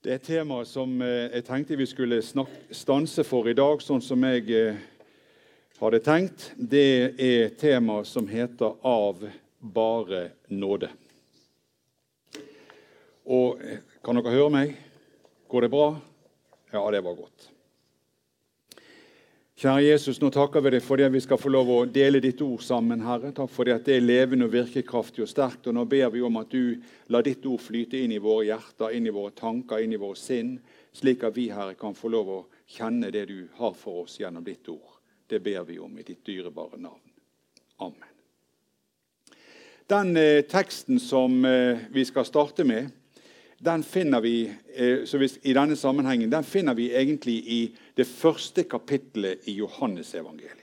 Det er et tema som eh, jeg tenkte vi skulle stanse for i dag, sånn som jeg eh, hadde tenkt. Det er et tema som heter 'Av bare nåde'. Og eh, Kan dere høre meg? Går det bra? Ja, det var godt. Kjære Jesus, nå takker vi deg for det vi skal få lov å dele ditt ord sammen, Herre. Takk for det at det er levende og virkekraftig og sterkt. Og nå ber vi om at du lar ditt ord flyte inn i våre hjerter, inn i våre tanker, inn i våre sinn, slik at vi, Herre, kan få lov å kjenne det du har for oss gjennom ditt ord. Det ber vi om i ditt dyrebare navn. Amen. Den eh, teksten som eh, vi skal starte med, den finner vi eh, hvis, i denne sammenhengen, den finner vi egentlig i det første kapittelet i Johannesevangeliet.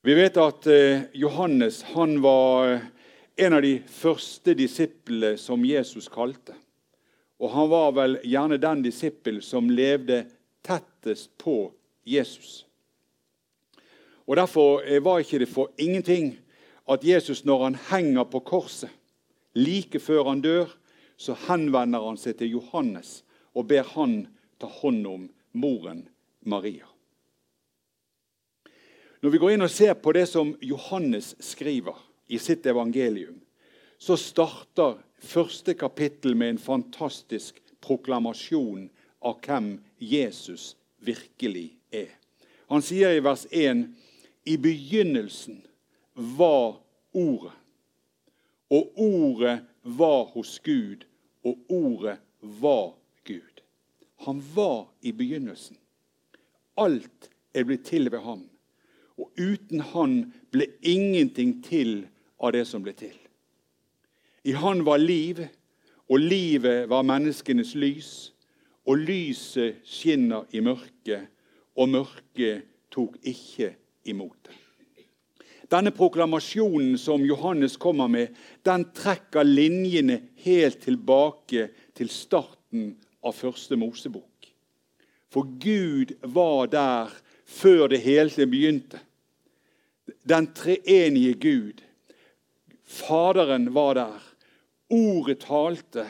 Vi vet at eh, Johannes han var eh, en av de første disiplene som Jesus kalte. Og han var vel gjerne den disippel som levde tettest på Jesus. Og Derfor var ikke det for ingenting at Jesus, når han henger på korset, Like før han dør, så henvender han seg til Johannes og ber han ta hånd om moren Maria. Når vi går inn og ser på det som Johannes skriver i sitt evangelium, så starter første kapittel med en fantastisk proklamasjon av hvem Jesus virkelig er. Han sier i vers 1.: I begynnelsen var Ordet. Og ordet var hos Gud, og ordet var Gud. Han var i begynnelsen. Alt er blitt til ved ham. Og uten han ble ingenting til av det som ble til. I han var liv, og livet var menneskenes lys. Og lyset skinner i mørket, og mørket tok ikke imot det. Denne proklamasjonen som Johannes kommer med, den trekker linjene helt tilbake til starten av første Mosebok. For Gud var der før det hele begynte. Den treenige Gud. Faderen var der. Ordet talte,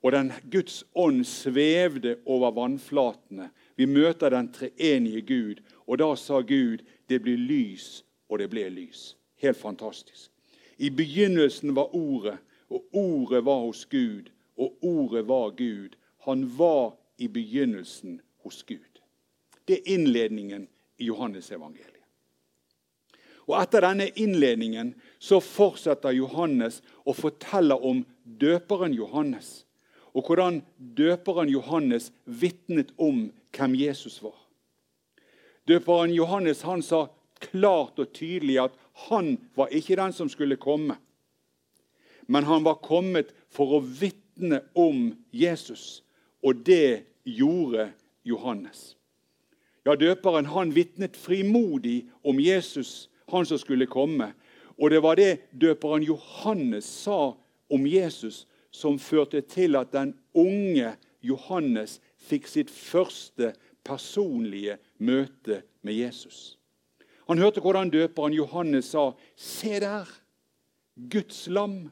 og den Guds ånd svevde over vannflatene. Vi møter den treenige Gud, og da sa Gud det blir lys og det ble lys. Helt fantastisk. I begynnelsen var Ordet, og Ordet var hos Gud, og Ordet var Gud. Han var i begynnelsen hos Gud. Det er innledningen i Johannes-evangeliet. Og Etter denne innledningen så fortsetter Johannes å fortelle om døperen Johannes, og hvordan døperen Johannes vitnet om hvem Jesus var. Døperen Johannes han sa klart og tydelig at han var ikke den som skulle komme. Men han var kommet for å vitne om Jesus, og det gjorde Johannes. Ja, Døperen han vitnet frimodig om Jesus, han som skulle komme. Og det var det døperen Johannes sa om Jesus, som førte til at den unge Johannes fikk sitt første personlige møte med Jesus. Han hørte hvordan døperen Johannes sa, 'Se der, Guds lam,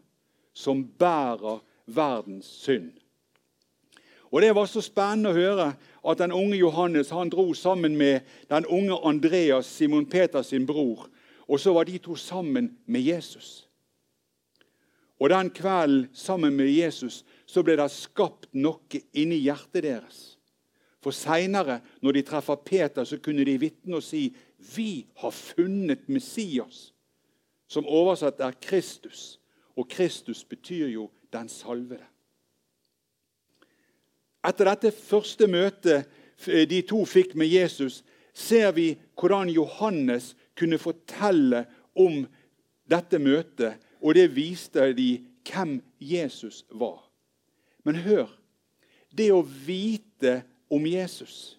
som bærer verdens synd'. Og Det var så spennende å høre at den unge Johannes han dro sammen med den unge Andreas, Simon Peters sin bror. Og så var de to sammen med Jesus. Og Den kvelden sammen med Jesus så ble det skapt noe inni hjertet deres. For seinere, når de treffer Peter, så kunne de vitne og si vi har funnet Messias, som oversatt er Kristus. Og Kristus betyr jo 'den salvede'. Etter dette første møtet de to fikk med Jesus, ser vi hvordan Johannes kunne fortelle om dette møtet, og det viste de hvem Jesus var. Men hør det å vite om Jesus,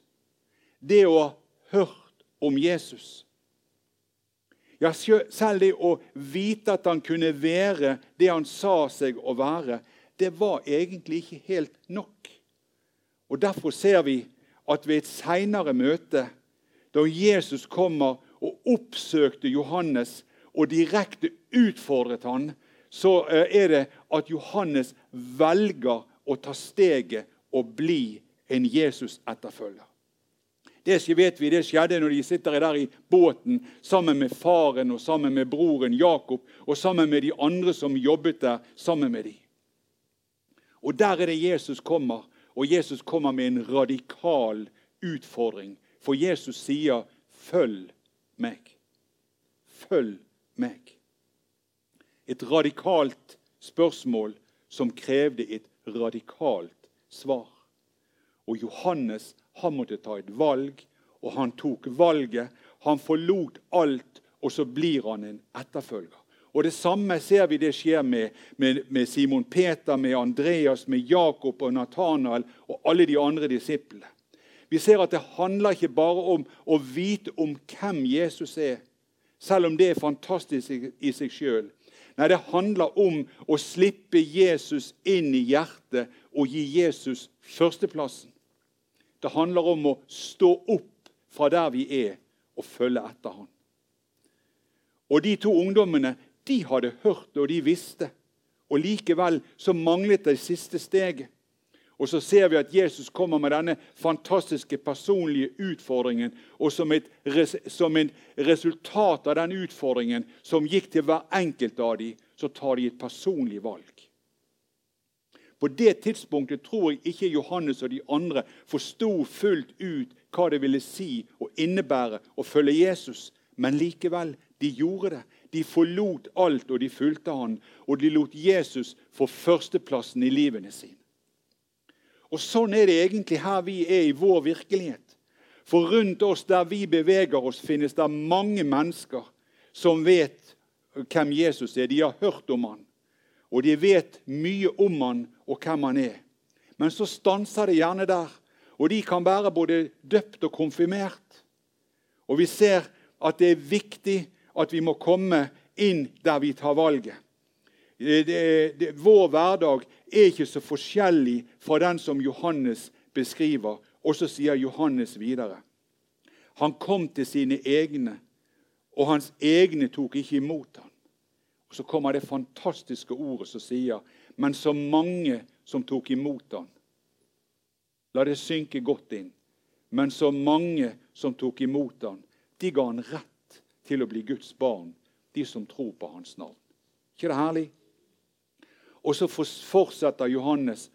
det å ha hørt om Jesus. Ja, Selv det å vite at han kunne være det han sa seg å være, det var egentlig ikke helt nok. Og Derfor ser vi at ved et seinere møte, da Jesus kommer og oppsøkte Johannes og direkte utfordret han, så eh, er det at Johannes velger å ta steget og bli en Jesus-etterfølger. Det vet vi, det skjedde når de sitter der i båten sammen med faren og sammen med broren Jakob og sammen med de andre som jobbet der sammen med dem. Og Der er det Jesus kommer, og Jesus kommer med en radikal utfordring. For Jesus sier, 'Følg meg'. Følg meg. Et radikalt spørsmål som krevde et radikalt svar. Og Johannes han måtte ta et valg, og han tok valget. Han forlot alt, og så blir han en etterfølger. Og Det samme ser vi det skjer med, med, med Simon Peter, med Andreas, med Jakob og Nathanael og alle de andre disiplene. Vi ser at det handler ikke bare om å vite om hvem Jesus er, selv om det er fantastisk i seg sjøl. Nei, det handler om å slippe Jesus inn i hjertet og gi Jesus førsteplassen. Det handler om å stå opp fra der vi er, og følge etter han. Og De to ungdommene de hadde hørt og de visste. Og Likevel så manglet det siste steget. Og Så ser vi at Jesus kommer med denne fantastiske personlige utfordringen. Og som et, som et resultat av den utfordringen som gikk til hver enkelt av dem, så tar de et personlig valg. På det tidspunktet tror jeg ikke Johannes og de andre forsto fullt ut hva det ville si og innebære å følge Jesus. Men likevel, de gjorde det. De forlot alt, og de fulgte han. Og de lot Jesus få førsteplassen i livene sine. Og Sånn er det egentlig her vi er i vår virkelighet. For rundt oss der vi beveger oss, finnes det mange mennesker som vet hvem Jesus er. De har hørt om han og de vet mye om han og hvem han er. Men så stanser det gjerne der. Og de kan være både døpt og konfirmert. Og vi ser at det er viktig at vi må komme inn der vi tar valget. Det, det, vår hverdag er ikke så forskjellig fra den som Johannes beskriver. Og så sier Johannes videre. Han kom til sine egne, og hans egne tok ikke imot ham. Og Så kommer det fantastiske ordet som sier Men så mange som tok imot han. La det synke godt inn. Men så mange som tok imot han, de ga han rett til å bli Guds barn, de som tror på hans navn. ikke det herlig? Og så fortsetter Johannes,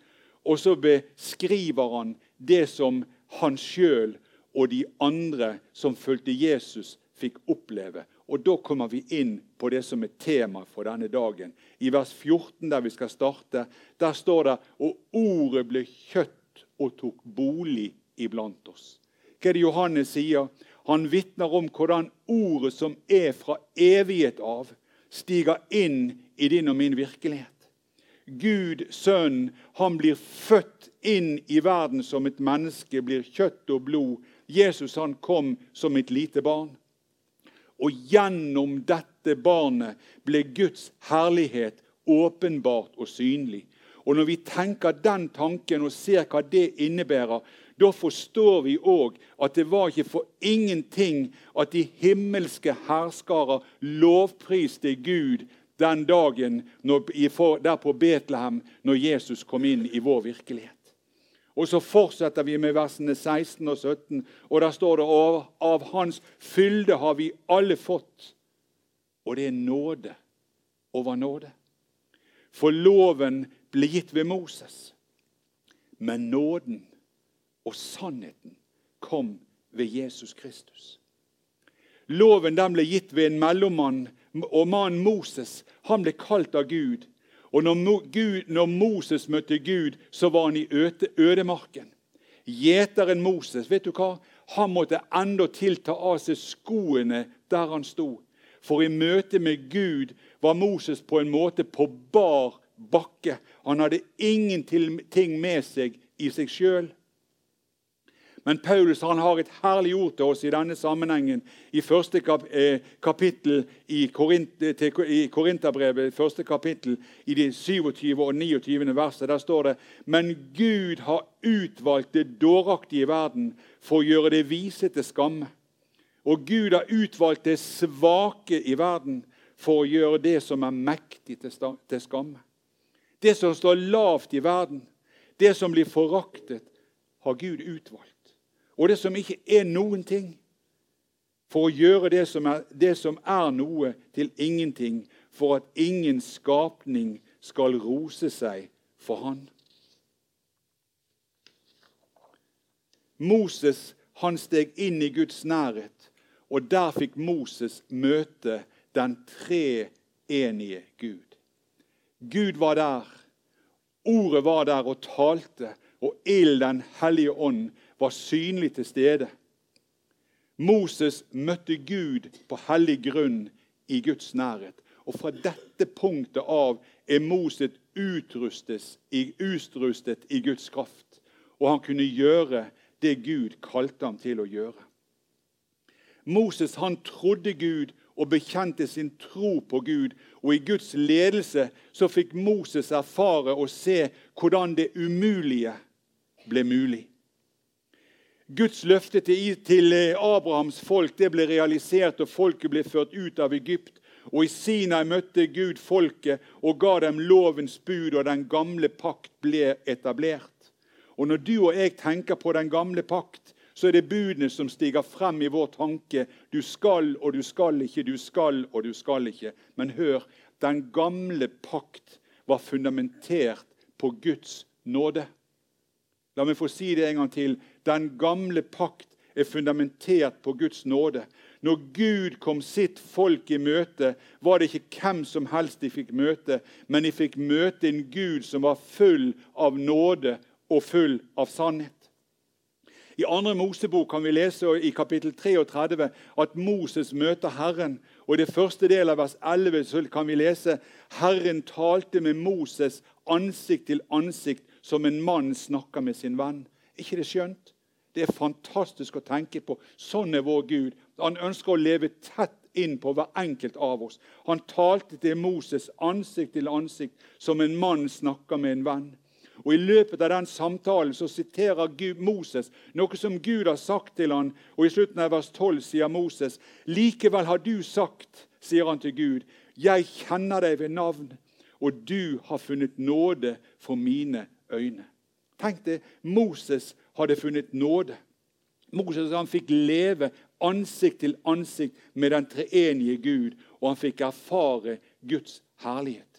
og så beskriver han det som han sjøl og de andre som fulgte Jesus, fikk oppleve. Og Da kommer vi inn på det som er tema for denne dagen. I vers 14, der vi skal starte, der står det og ordet ble kjøtt og tok bolig iblant oss. Hva er det Johannes sier? Han vitner om hvordan ordet som er fra evighet av, stiger inn i din og min virkelighet. Gud, Sønn, han blir født inn i verden som et menneske, blir kjøtt og blod. Jesus han kom som et lite barn. Og gjennom dette barnet ble Guds herlighet åpenbart og synlig. Og Når vi tenker den tanken og ser hva det innebærer, da forstår vi òg at det var ikke for ingenting at de himmelske herskarer lovpriste Gud den dagen der på Betlehem når Jesus kom inn i vår virkelighet. Og Så fortsetter vi med versene 16 og 17, og der står det av, av Hans fylde har vi alle fått. Og det er nåde over nåde. For loven ble gitt ved Moses. Men nåden og sannheten kom ved Jesus Kristus. Loven ble gitt ved en mellommann, og mannen Moses han ble kalt av Gud og når, Gud, når, Moses møtte Gud, så var han i ødemarken. Gjeteren Moses vet du hva? Han måtte enda ta av seg skoene der han sto. For i møte med Gud var Moses på en måte på bar bakke. Han hadde ingenting med seg i seg sjøl. Men Paulus han har et herlig ord til oss i denne sammenhengen. I første eh, kapittel i, Korint, i Korinterbrevet, første kapittel, i de 27. og 29. verset, der står det Men Gud har utvalgt det dåraktige i verden for å gjøre det vise til skamme. Og Gud har utvalgt det svake i verden for å gjøre det som er mektig til skamme. Det som står lavt i verden, Det som blir foraktet, har Gud utvalgt. Og det som ikke er noen ting, for å gjøre det som er, det som er noe, til ingenting, for at ingen skapning skal rose seg for Han. Moses han steg inn i Guds nærhet, og der fikk Moses møte den treenige Gud. Gud var der, ordet var der og talte, og ild, Den hellige ånd, var synlig til stede. Moses møtte Gud på hellig grunn i Guds nærhet. Og fra dette punktet av er Moses utrustet i, Guds kraft. Og han kunne gjøre det Gud kalte ham til å gjøre. Moses han trodde Gud og bekjente sin tro på Gud. Og i Guds ledelse så fikk Moses erfare og se hvordan det umulige ble mulig. Guds løfte til Abrahams folk det ble realisert, og folket ble ført ut av Egypt. Og I Sinai møtte Gud folket og ga dem lovens bud, og den gamle pakt ble etablert. Og Når du og jeg tenker på den gamle pakt, så er det budene som stiger frem i vår tanke. Du skal og du skal ikke, du skal og du skal ikke. Men hør, den gamle pakt var fundamentert på Guds nåde. La meg få si det en gang til. Den gamle pakt er fundamentert på Guds nåde. Når Gud kom sitt folk i møte, var det ikke hvem som helst de fikk møte, men de fikk møte en Gud som var full av nåde og full av sannhet. I 2. Mosebok kan vi lese i kapittel 33 at Moses møter Herren. og I det første del av vers 11 kan vi lese Herren talte med Moses ansikt til ansikt som en mann snakker med sin venn. ikke det skjønt? Det er fantastisk å tenke på. Sånn er vår Gud. Han ønsker å leve tett inn på hver enkelt av oss. Han talte til Moses ansikt til ansikt som en mann snakker med en venn. Og I løpet av den samtalen så siterer Gud Moses noe som Gud har sagt til han, og I slutten av vers 12 sier Moses.: Likevel har du sagt, sier han til Gud, jeg kjenner deg ved navn, og du har funnet nåde for mine øyne. Tenk det, Moses hadde funnet nåde. Moses han fikk leve ansikt til ansikt med den treenige Gud, og han fikk erfare Guds herlighet.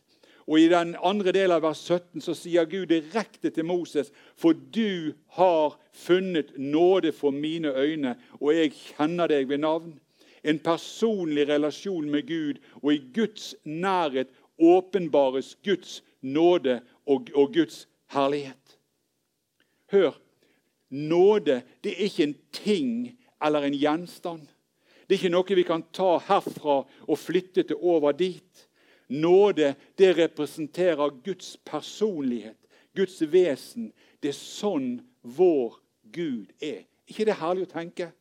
Og I den andre delen av vers 17 så sier Gud direkte til Moses.: For du har funnet nåde for mine øyne, og jeg kjenner deg ved navn. En personlig relasjon med Gud, og i Guds nærhet åpenbares Guds nåde og, og Guds herlighet. Hør, nåde det er ikke en ting eller en gjenstand. Det er ikke noe vi kan ta herfra og flytte til over dit. Nåde det representerer Guds personlighet, Guds vesen. Det er sånn vår Gud er. ikke det herlig å tenke?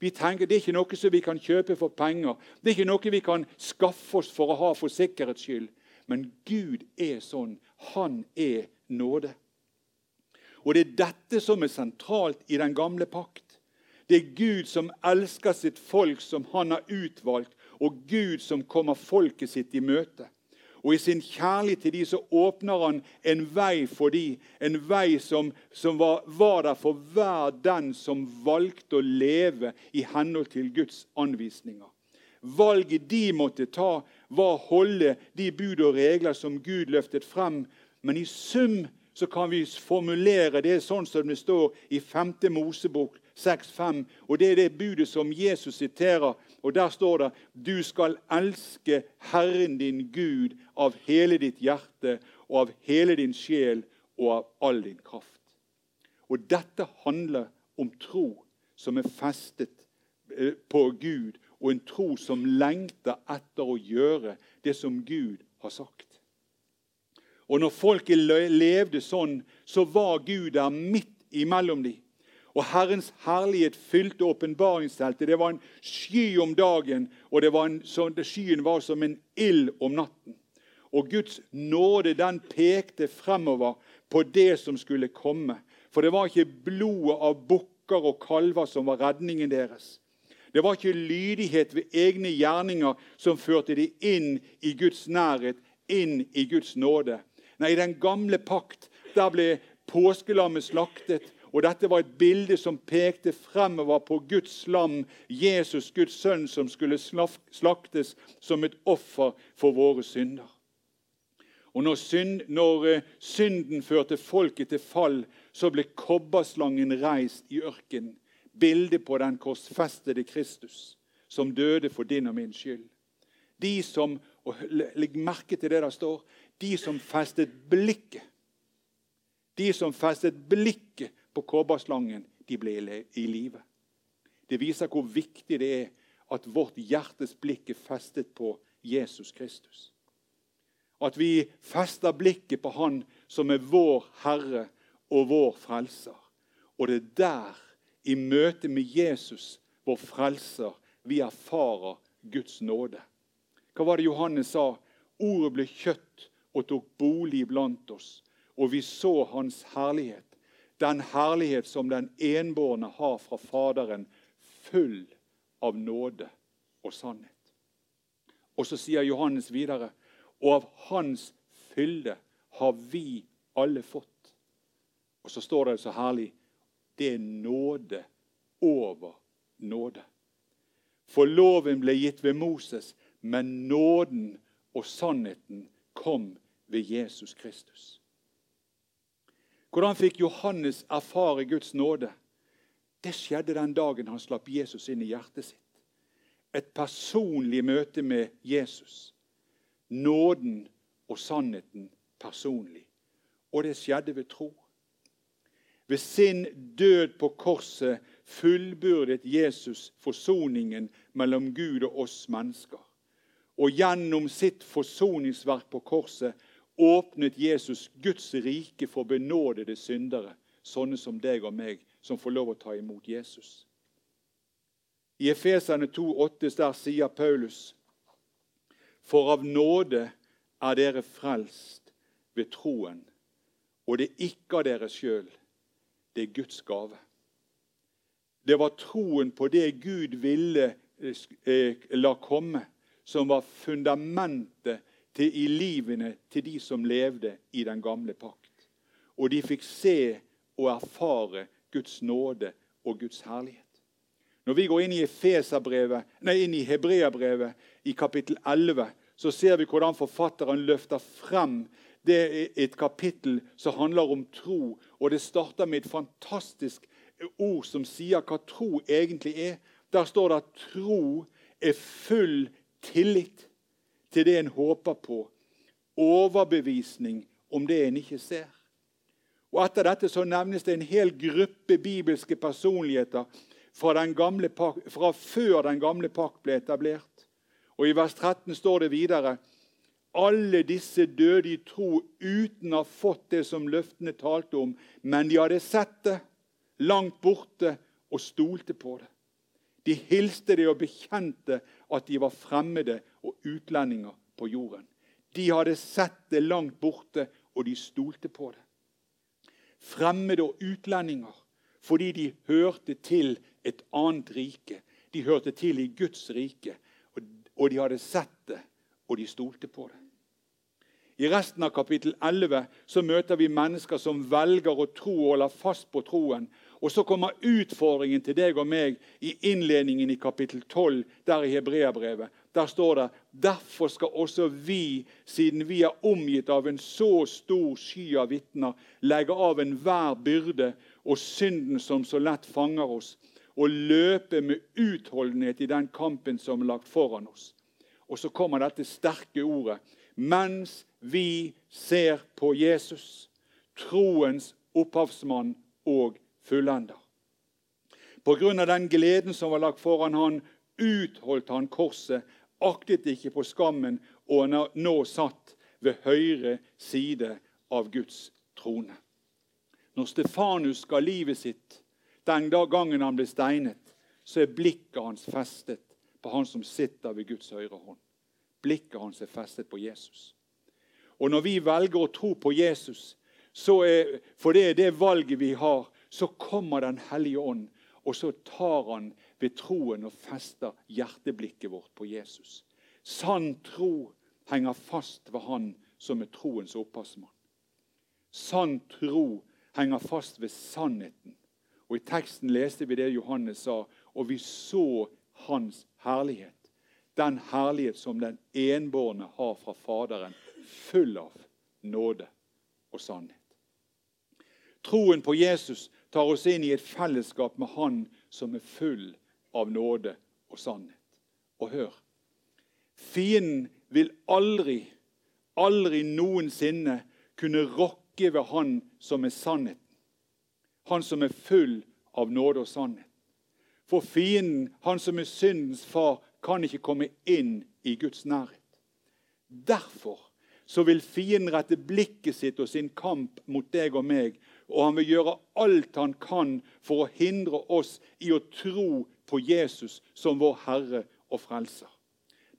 Vi tenker Det er ikke noe som vi kan kjøpe for penger. Det er ikke noe vi kan skaffe oss for å ha for sikkerhets skyld. Men Gud er sånn. Han er nåde. Og Det er dette som er sentralt i den gamle pakt. Det er Gud som elsker sitt folk som han har utvalgt, og Gud som kommer folket sitt i møte. Og I sin kjærlighet til de så åpner han en vei for de, en vei som, som var, var, der for hver den som valgte å leve i henhold til Guds anvisninger. Valget de måtte ta, var å holde de bud og regler som Gud løftet frem. Men i sum så kan vi formulere det sånn som det står i 5. Mosebok 6,5. Og det er det budet som Jesus siterer. Og Der står det du skal elske Herren din Gud av hele ditt hjerte og av hele din sjel og av all din kraft. Og Dette handler om tro som er festet eh, på Gud, og en tro som lengter etter å gjøre det som Gud har sagt. Og når folket levde sånn, så var Gud der midt imellom dem. Og Herrens herlighet fylte åpenbaringsteltet. Det var en sky om dagen, og var en, så, skyen var som en ild om natten. Og Guds nåde den pekte fremover på det som skulle komme. For det var ikke blodet av bukker og kalver som var redningen deres. Det var ikke lydighet ved egne gjerninger som førte de inn i Guds nærhet, inn i Guds nåde. Nei, i den gamle pakt der ble påskelammet slaktet. Og dette var et bilde som pekte fremover på Guds lam, Jesus, Guds sønn, som skulle slaktes som et offer for våre synder. Og når, synd, når eh, synden førte folket til fall, så ble kobberslangen reist i ørkenen. Bildet på den korsfestede Kristus, som døde for din og min skyld. De som, og Legg merke til det der står. De som festet blikket De som festet blikket på kobberslangen, de ble i live. Det viser hvor viktig det er at vårt hjertes blikk er festet på Jesus Kristus. At vi fester blikket på Han som er vår Herre og vår Frelser. Og det er der, i møte med Jesus, vår Frelser, vi erfarer Guds nåde. Hva var det Johannes sa? Ordet ble kjøtt og tok bolig blant oss, og vi så Hans herlighet. Den herlighet som den enbårne har fra Faderen, full av nåde og sannhet. Og så sier Johannes videre og av Hans fylde har vi alle fått. Og så står det så herlig det er nåde over nåde. For loven ble gitt ved Moses, men nåden og sannheten kom ved Jesus Kristus. Hvordan fikk Johannes erfare Guds nåde? Det skjedde den dagen han slapp Jesus inn i hjertet sitt. Et personlig møte med Jesus nåden og sannheten personlig. Og det skjedde ved tro. Ved sin død på korset fullbyrdet Jesus forsoningen mellom Gud og oss mennesker. Og gjennom sitt forsoningsverk på korset åpnet Jesus Guds rike for benådede syndere, sånne som deg og meg, som får lov å ta imot Jesus. I Efeserne 2,8 der sier Paulus for av nåde er dere frelst ved troen. Og det er ikke av dere sjøl. Det er Guds gave. Det var troen på det Gud ville eh, la komme, som var fundamentet til, i livene til de som levde i den gamle pakt. Og de fikk se og erfare Guds nåde og Guds herlighet. Når vi går inn i, nei, inn i Hebreabrevet i kapittel 11, så ser vi hvordan forfatteren løfter frem det er et kapittel som handler om tro. Og det starter med et fantastisk ord som sier hva tro egentlig er. Der står det at tro er full tillit til det en håper på. Overbevisning om det en ikke ser. Og Etter dette så nevnes det en hel gruppe bibelske personligheter fra, den gamle, fra før den gamle pakt ble etablert. Og I vers 13 står det videre alle disse døde i tro uten å ha fått det som løftene talte om, men de hadde sett det langt borte og stolte på det. De hilste det og bekjente at de var fremmede og utlendinger på jorden. De hadde sett det langt borte, og de stolte på det. Fremmede og utlendinger fordi de hørte til et annet rike. De hørte til i Guds rike og de hadde sett det, og de stolte på det. I resten av kapittel 11 så møter vi mennesker som velger å tro og holder fast på troen. Og Så kommer utfordringen til deg og meg i innledningen i kapittel 12, der i Hebreabrevet. Der står det derfor skal også vi, siden vi er omgitt av en så stor sky av vitner, legge av enhver byrde og synden som så lett fanger oss, og løpe med utholdenhet i den kampen som er lagt foran oss. Og så kommer dette sterke ordet. Mens vi ser på Jesus, troens opphavsmann og fullender. På grunn av den gleden som var lagt foran han, utholdt han korset, aktet ikke på skammen og han er nå satt ved høyre side av Guds trone. Når Stefanus ga livet sitt den gangen han ble steinet, så er blikket hans festet på han som sitter ved Guds høyre hånd. Blikket hans er festet på Jesus. Og Når vi velger å tro på Jesus, er, for det er det valget vi har, så kommer Den hellige ånd, og så tar han ved troen og fester hjerteblikket vårt på Jesus. Sann tro henger fast ved Han som er troens opphavsmann. Sann tro henger fast ved sannheten. Og I teksten leste vi det Johannes sa, og vi så hans herlighet. Den herlighet som den enbårne har fra Faderen, full av nåde og sannhet. Troen på Jesus tar oss inn i et fellesskap med Han som er full av nåde og sannhet. Og hør Fienden vil aldri, aldri noensinne kunne rokke ved Han som er sannheten. Han som er full av nåde og sannhet. For fienden, han som er syndens far, kan ikke komme inn i Guds nærhet. Derfor så vil fienden rette blikket sitt og sin kamp mot deg og meg, og han vil gjøre alt han kan for å hindre oss i å tro på Jesus som vår Herre og Frelser.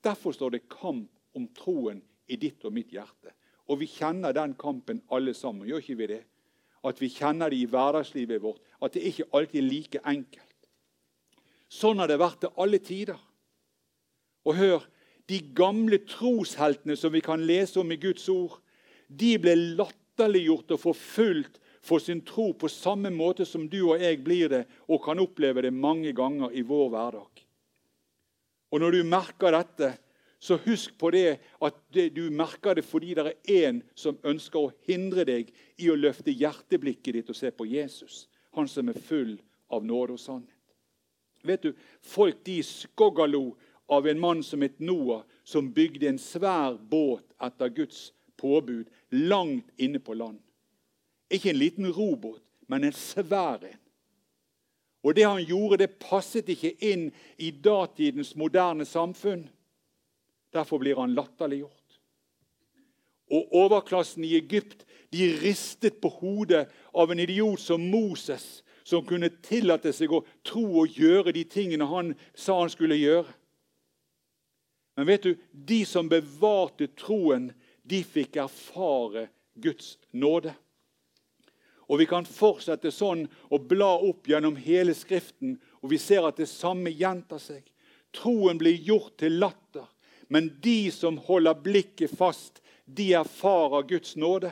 Derfor står det kamp om troen i ditt og mitt hjerte. Og vi kjenner den kampen alle sammen. Gjør ikke vi det? At vi kjenner det i hverdagslivet vårt. At det ikke alltid er like enkelt. Sånn har det vært til alle tider. Og hør, de gamle trosheltene som vi kan lese om i Guds ord, de ble latterliggjort og forfulgt for sin tro på samme måte som du og jeg blir det, og kan oppleve det mange ganger i vår hverdag. Og Når du merker dette, så husk på det at det, du merker det fordi det er en som ønsker å hindre deg i å løfte hjerteblikket ditt og se på Jesus, han som er full av nåde og sannhet. Vet du, Folk de skoggalo av en mann som het Noah, som bygde en svær båt etter Guds påbud langt inne på land. Ikke en liten robåt, men en svær en. Og Det han gjorde, det passet ikke inn i datidens moderne samfunn. Derfor blir han latterliggjort. Og overklassen i Egypt de ristet på hodet av en idiot som Moses, som kunne tillate seg å tro og gjøre de tingene han sa han skulle gjøre. Men vet du, de som bevarte troen, de fikk erfare Guds nåde. Og Vi kan fortsette sånn og bla opp gjennom hele Skriften, og vi ser at det samme gjentar seg. Troen blir gjort til latter, men de som holder blikket fast, de erfarer Guds nåde.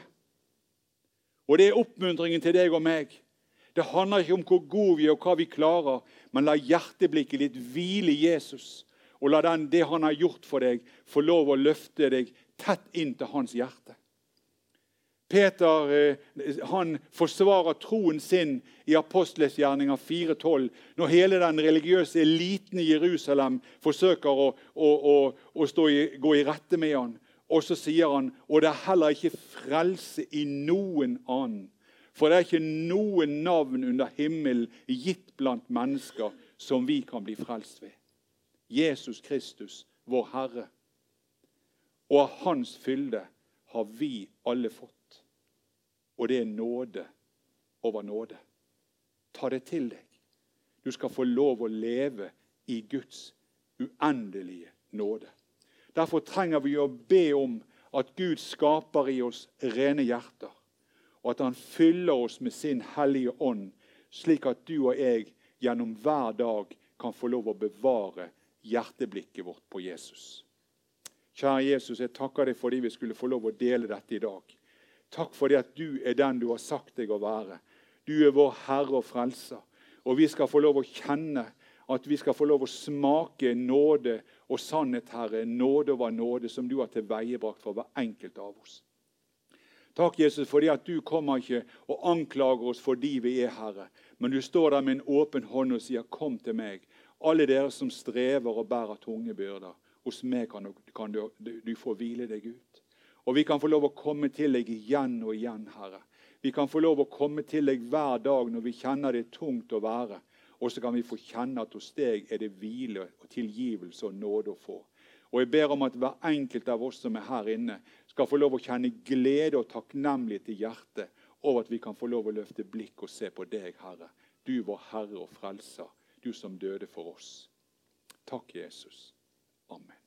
Og Det er oppmuntringen til deg og meg. Det handler ikke om hvor gode vi er og hva vi klarer, men la hjerteblikket ditt hvile i Jesus og la den, det han har gjort for deg, få lov å løfte deg tett inn til hans hjerte. Peter eh, han forsvarer troen sin i apostlesgjerninga 4.12, når hele den religiøse eliten i Jerusalem forsøker å, å, å, å i, gå i rette med han. Og så sier han og det er heller ikke frelse i noen annen. For det er ikke noen navn under himmelen gitt blant mennesker som vi kan bli frelst ved. Jesus Kristus, vår Herre. Og av Hans fylde har vi alle fått. Og det er nåde over nåde. Ta det til deg. Du skal få lov å leve i Guds uendelige nåde. Derfor trenger vi å be om at Gud skaper i oss rene hjerter, og at Han fyller oss med sin hellige ånd, slik at du og jeg gjennom hver dag kan få lov å bevare hjerteblikket vårt på Jesus. Kjære Jesus, jeg takker deg fordi vi skulle få lov å dele dette i dag. Takk for det at du er den du har sagt deg å være. Du er vår Herre og Frelser. Og vi skal få lov å kjenne at vi skal få lov å smake nåde og sannhet, Herre. Nåde over nåde som du har tilveiebrakt for hver enkelt av oss. Takk, Jesus, fordi at du kommer ikke og anklager oss for de vi er Herre, men du står der med en åpen hånd og sier, 'Kom til meg', alle dere som strever og bærer tunge byrder. Hos meg kan, du, kan du, du få hvile deg ut. Og vi kan få lov å komme til deg igjen og igjen, Herre. Vi kan få lov å komme til deg hver dag når vi kjenner det er tungt å være. Og så kan vi få kjenne at hos deg er det hvile og tilgivelse og nåde å få. Og jeg ber om at hver enkelt av oss som er her inne, skal få lov å kjenne glede og takknemlighet i hjertet over at vi kan få lov å løfte blikk og se på deg, Herre. Du vår Herre og Frelser du som døde for oss. Takk, Jesus. Amen.